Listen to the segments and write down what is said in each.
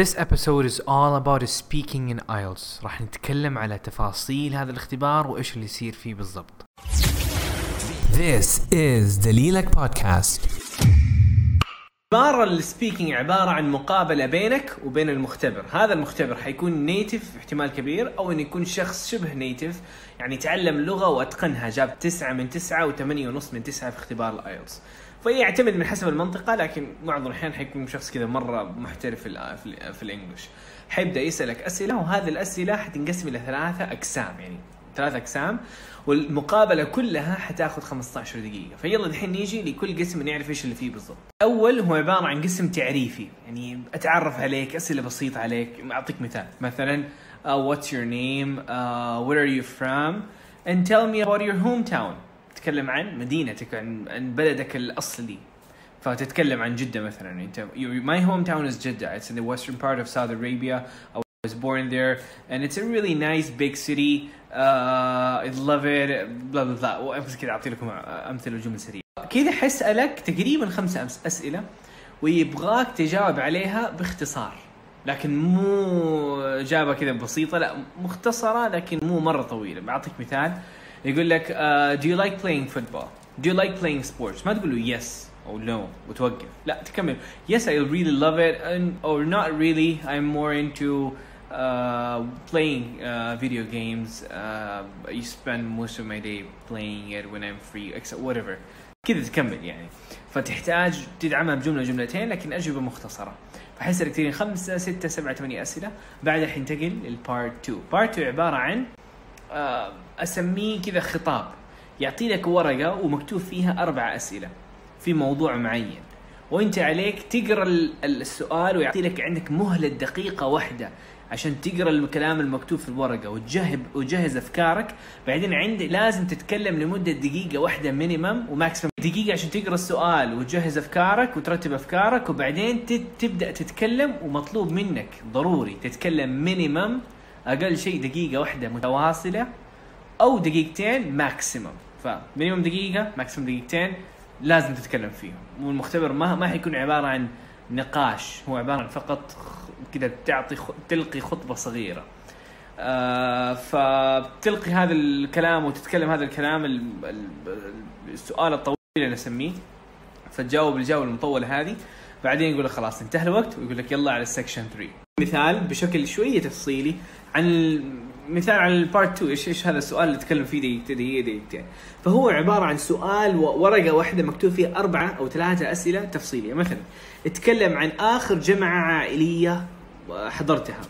This episode is all about speaking in IELTS راح نتكلم على تفاصيل هذا الاختبار وإيش اللي يصير فيه بالضبط. This is دليلك بودكاست اختبار ال speaking عبارة عن مقابلة بينك وبين المختبر. هذا المختبر حيكون native احتمال كبير أو أنه يكون شخص شبه native يعني تعلم لغة وأتقنها. جاب تسعة من تسعة وثمانية ونص من تسعة في اختبار ال IELTS فيعتمد من حسب المنطقة لكن معظم الأحيان حيكون شخص كذا مرة محترف في ال في, ال في الإنجليش. حيبدأ يسألك أسئلة وهذه الأسئلة حتنقسم إلى ثلاثة أقسام يعني ثلاث أقسام والمقابلة كلها حتاخذ 15 دقيقة. فيلا الحين نيجي لكل قسم نعرف إيش اللي فيه بالضبط. أول هو عبارة عن قسم تعريفي يعني أتعرف عليك أسئلة بسيطة عليك أعطيك مثال. مثلا uh, what's your name? Uh, where are you from? And tell me about your hometown. تتكلم عن مدينتك عن, بلدك الأصلي. فتتكلم عن جدة مثلا. انت my hometown is Jeddah. It's in the western part of Saudi Arabia. I was born there. And it's a really nice big city. Uh, I love it. بلا بلا بلا بس كذا أعطي لكم أمثلة وجمل سريعة. كذا حسالك تقريبا خمسة أسئلة. ويبغاك تجاوب عليها باختصار. لكن مو إجابة كذا بسيطة. لا مختصرة لكن مو مرة طويلة. بعطيك مثال. يقول لك uh, do you like playing football do you like playing sports ما تقول له yes أو no وتوقف لا تكمل yes I really love it and, or not really I'm more into uh, playing uh, video games. Uh, I spend most of my day playing it when I'm free, except whatever. كذا تكمل يعني فتحتاج تدعمها بجمله جملتين لكن اجوبه مختصره فحيصير كثيرين خمسة ستة سبعة ثمانية أسئلة بعدها حينتقل لل part 2 part 2 عبارة عن آه، أسميه كذا خطاب. يعطي لك ورقة ومكتوب فيها أربع أسئلة في موضوع معين. وإنت عليك تقرأ السؤال ويعطي لك عندك مهلة دقيقة واحدة عشان تقرأ الكلام المكتوب في الورقة وتجهز وتجهز أفكارك. بعدين عندي لازم تتكلم لمدة دقيقة واحدة minimum و maximum. دقيقة عشان تقرأ السؤال وتجهز أفكارك وترتب أفكارك وبعدين تبدأ تتكلم ومطلوب منك ضروري تتكلم minimum أقل شيء دقيقة واحدة متواصلة أو دقيقتين maximum ف minimum دقيقة maximum دقيقتين لازم تتكلم فيهم. والمختبر ما ما حيكون عبارة عن نقاش. هو عبارة عن فقط كذا تعطي تلقي خطبة صغيرة. آه فبتلقي هذا الكلام وتتكلم هذا الكلام السؤال الطويل اللي نسميه. فتجاوب الجولة المطولة هذه. بعدين يقول لك خلاص انتهى الوقت ويقول لك يلا على ال section 3 مثال بشكل شوية تفصيلي عن مثال على ال part 2 إيش إيش هذا السؤال اللي تكلم فيه دقيقتين دقيقه دقيقتين فهو عبارة عن سؤال ورقة واحدة مكتوب فيها أربعة أو ثلاثة أسئلة تفصيلية. مثلا اتكلم عن آخر جمعة عائلية حضرتها.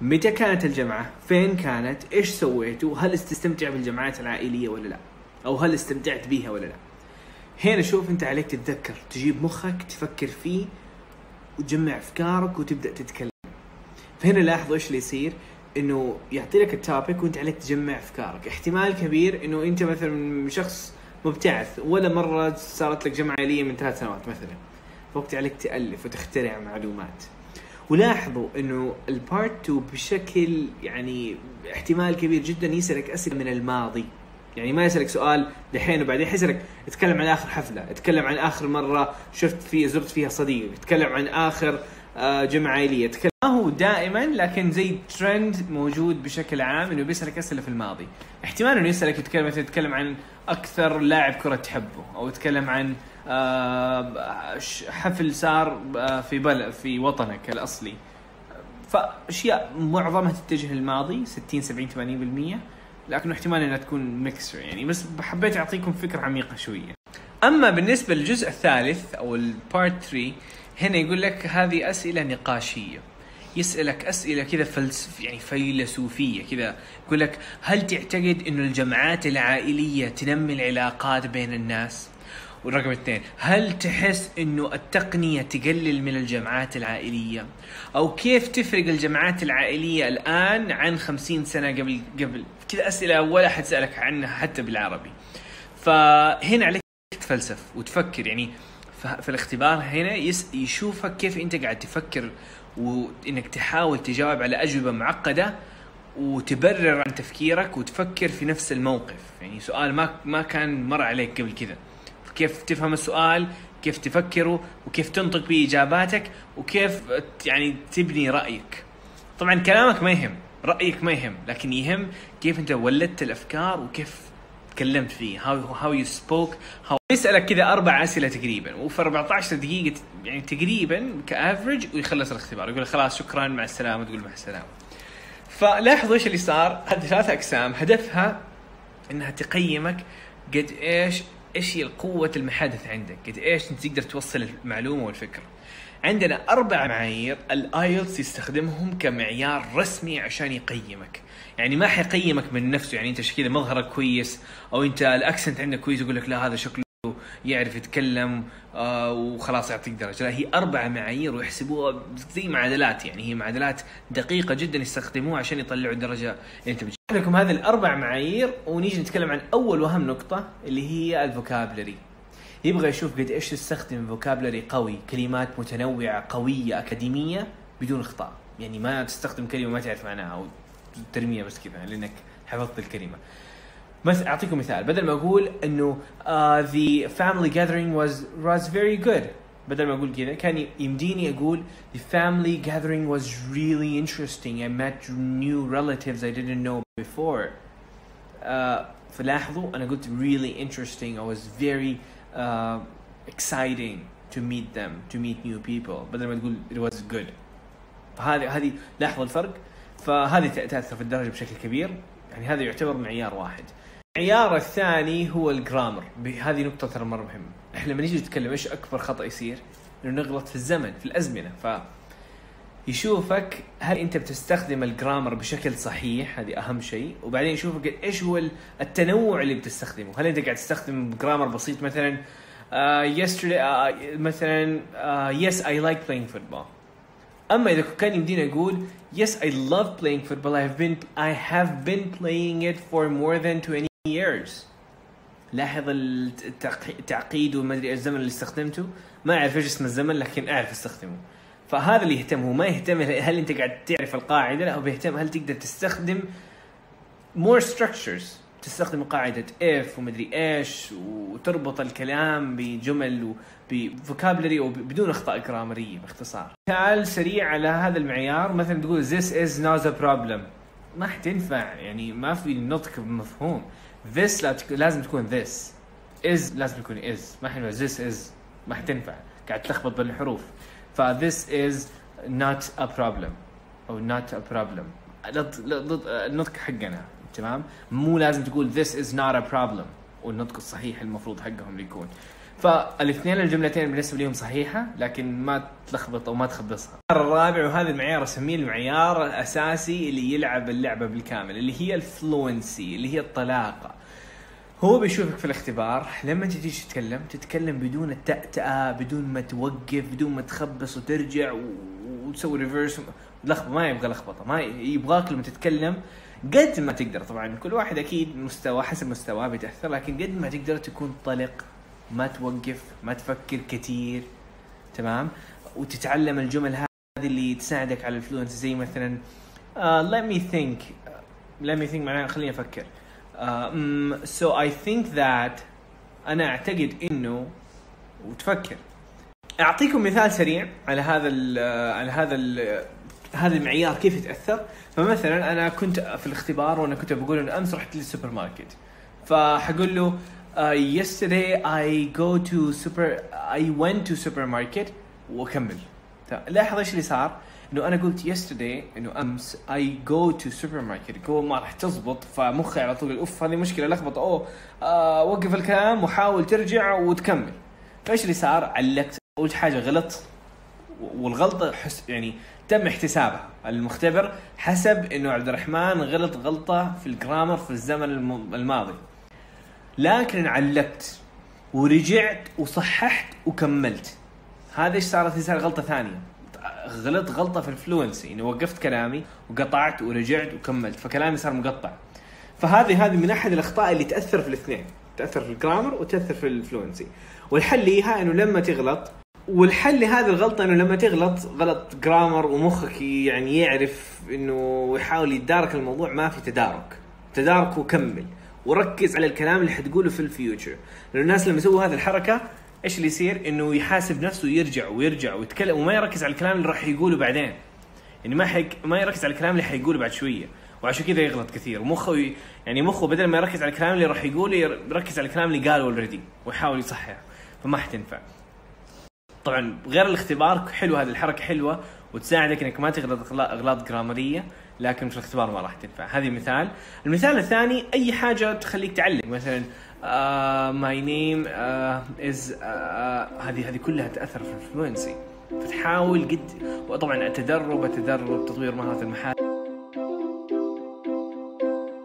متى كانت الجمعة؟ فين كانت؟ إيش سويتوا؟ هل استمتع بالجمعات العائلية ولا لا؟ أو هل استمتعت بيها ولا لا؟ هنا شوف أنت عليك تتذكر. تجيب مخك تفكر فيه وتجمع أفكارك وتبدأ تتكلم. فهنا لاحظوا إيش اللي يصير؟ إنه يعطي لك ال topic وإنت عليك تجمع أفكارك. احتمال كبير إنه إنت مثلا شخص مبتعث. ولا مرة صارت لك جمعه عائليه من ثلاث سنوات مثلا. فوقت عليك تألف وتخترع معلومات. ولاحظوا إنه ال part 2 بشكل يعني احتمال كبير جدا يسألك أسئلة من الماضي. يعني ما يسألك سؤال دحين وبعدين حيسالك اتكلم عن آخر حفلة اتكلم عن آخر مرة شفت فيها زرت فيها صديق اتكلم عن آخر جمعة عائلية. اتكلم ما هو دائما لكن زي ترند موجود بشكل عام إنه بيسألك أسئلة في الماضي. احتمال إنه يسألك يتكلم يتكلم عن أكثر لاعب كرة تحبه أو يتكلم عن آه، حفل صار آه، في بل في وطنك الاصلي فأشياء معظمها تتجه للماضي 60 70 80% لكن احتمال إنها تكون mixture يعني. بس حبيت أعطيكم فكرة عميقة شوية. أما بالنسبة للجزء الثالث أو ال part 3 هنا يقول لك هذه أسئلة نقاشية. يسألك أسئلة كذا فلسف يعني فيلسوفية كذا. يقول لك هل تعتقد انه الجمعات العائلية تنمي العلاقات بين الناس؟ والرقم اثنين هل تحس انه التقنية تقلل من الجمعات العائلية؟ أو كيف تفرق الجمعات العائلية الآن عن خمسين سنة قبل قبل؟ كذا أسئلة ولا حد سألك عنها حتى بالعربي. فهنا عليك تفلسف وتفكر يعني في الاختبار هنا يشوفك كيف انت قاعد تفكر وإنك تحاول تجاوب على أجوبة معقدة وتبرر عن تفكيرك وتفكر في نفس الموقف. يعني سؤال ما ما كان مر عليك قبل كذا. كيف تفهم السؤال كيف تفكروا وكيف تنطق باجاباتك وكيف يعني تبني رأيك. طبعا كلامك ما يهم رأيك ما يهم لكن يهم كيف أنت ولدت الأفكار وكيف تكلمت فيه. هاو هاو يو سبوك يسألك كذا أربع أسئلة تقريبا وفي 14 دقيقة يعني تقريبا كأفرج ويخلص الاختبار. يقول خلاص شكرا مع السلامة. تقول مع السلامة. فلاحظوا إيش اللي صار؟ هذه ثلاث أقسام. هدفها إنها تقيمك قد إيش إيش هي قوة المحادثة عندك؟ قد إيش أنت تقدر توصل المعلومة والفكرة عندنا أربع معايير ال IELTS يستخدمهم كمعيار رسمي عشان يقيمك. يعني ما حيقيمك من نفسه يعني أنت كذا مظهرك كويس أو أنت ال accent عندك كويس يقول لك لا هذا شكله يعرف يتكلم آه وخلاص يعطيك درجة. لا هي أربع معايير ويحسبوها زي معادلات يعني هي معادلات دقيقة جدا يستخدموها عشان يطلعوا الدرجة اللي أنت بتجيبها لكم هذه الأربع معايير ونيجي نتكلم عن أول وأهم نقطة اللي هي ال vocabulary. يبغى يشوف قد إيش تستخدم فوكابلري قوي كلمات متنوعة قوية أكاديمية بدون اخطاء يعني ما تستخدم كلمة ما تعرف معناها أو ترميها بس كذا لأنك حفظت الكلمة. مثلا أعطيكم مثال بدل ما أقول إنه uh, the family gathering was was very good بدل ما أقول كذا كان يمديني أقول the family gathering was really interesting. I met new relatives I didn't know before. uh, فلاحظوا أنا قلت really interesting I was very uh, exciting to meet them to meet new people. بدل ما تقول it was good. فهذه هذه لاحظوا الفرق. فهذه تأثر في الدرجة بشكل كبير. يعني هذا يعتبر معيار واحد. المعيار الثاني هو الجرامر هذه نقطة ترى مرة مهمة. إحنا لما نيجي نتكلم إيش أكبر خطأ يصير؟ إنه نغلط في الزمن في الأزمنة. ف يشوفك هل أنت بتستخدم الجرامر بشكل صحيح؟ هذه أهم شيء. وبعدين يشوفك إيش هو التنوع اللي بتستخدمه. هل أنت قاعد تستخدم جرامر بسيط مثلا؟ uh, uh, مثلا yes I like playing football. أما إذا كان يمديني أقول yes I love playing football. I have been I have been playing it for more than 20 years. لاحظ التعقيد وما أدري الزمن اللي استخدمته. ما أعرف إيش اسم الزمن لكن أعرف استخدمه. فهذا اللي يهتم هو ما يهتم هل أنت قاعد تعرف القاعدة لا هو بيهتم هل تقدر تستخدم more structures تستخدم قاعدة if ومدري إيش وتربط الكلام بجمل وبفوكابلري وبدون أخطاء جرامرية باختصار. مثال سريع على هذا المعيار مثلا تقول this is not a problem ما حتنفع يعني ما في نطق مفهوم. this. لازم تكون this is لازم تكون is ما حينفع this is ما حتنفع قاعد تلخبط بين الحروف ف this is not a problem. أو not a problem. النطق حقنا تمام؟ مو لازم تقول this is not a problem. والنطق الصحيح المفروض حقهم يكون. فالاثنين الجملتين بالنسبة لهم صحيحة لكن ما تلخبط أو ما تخبصها. الرابع وهذا المعيار أسميه المعيار الأساسي اللي يلعب اللعبة بالكامل اللي هي الفلونسي اللي هي الطلاقة. هو بيشوفك في الاختبار لما تجي تتكلم تتكلم بدون التأتأة بدون ما توقف بدون ما تخبص وترجع وتسوي reverse لخبطة ما يبغى لخبطة ما يبغاك لما تتكلم قد ما تقدر. طبعا كل واحد أكيد مستوى حسب مستواه بيتاثر لكن قد ما تقدر تكون طلق ما توقف ما تفكر كثير تمام؟ وتتعلم الجمل هذه اللي تساعدك على ال fluency زي مثلا uh, let me think uh, let me think معناها خليني أفكر. Um, so I think that أنا أعتقد إنه وتفكر. أعطيكم مثال سريع على هذا ال على هذا ال هذا المعيار كيف يتأثر. فمثلا أنا كنت في الاختبار وأنا كنت بقول إنه أمس رحت للسوبر ماركت فحقول له uh, yesterday I go to super I went to supermarket وأكمل. لاحظ إيش اللي صار؟ إنه أنا قلت yesterday إنه أمس I go to supermarket. جو ما راح تزبط فمخي على طول أوف هذه مشكلة لخبطة. أوه آه وقف الكلام وحاول ترجع وتكمل. فإيش اللي صار؟ علقت. اول حاجة غلط والغلطة حس يعني تم احتسابها. المختبر حسب إنه عبد الرحمن غلط غلطة في الجرامر في الزمن الماضي. لكن علقت ورجعت وصححت وكملت. هذا إيش صارت صار غلطة ثانية. غلط غلطة في الفلونسي انه وقفت كلامي وقطعت ورجعت وكملت. فكلامي صار مقطع. فهذه هذه من أحد الأخطاء اللي تأثر في الاثنين. تأثر في الجرامر وتأثر في الفلونسي والحل ليها إنه لما تغلط والحل لهذه الغلطة إنه لما تغلط غلط جرامر ومخك يعني يعرف إنه يحاول يتدارك الموضوع ما في تدارك. تدارك وكمل. وركز على الكلام اللي حتقوله في الفيوتشر لأنه الناس لما يسووا هذه الحركة إيش اللي يصير؟ إنه يحاسب نفسه ويرجع ويرجع ويتكلم وما يركز على الكلام اللي راح يقوله بعدين. يعني ما حيك ما يركز على الكلام اللي حيقوله بعد شوية. وعشان كذا يغلط كثير. ومخه ي... يعني مخه بدل ما يركز على الكلام اللي راح يقوله يركز على الكلام اللي قاله already ويحاول يصحح فما حتنفع. طبعا غير الاختبار حلو هذه الحركة حلوة وتساعدك إنك ما تغلط أغلاط grammar يه لكن في الاختبار ما راح تنفع. هذه مثال. المثال الثاني أي حاجة تخليك تعلق مثلا my name is هذه هذه كلها تأثر في ال fluency. فتحاول قد وطبعا التدرب التدرب تطوير مهارة المحادثه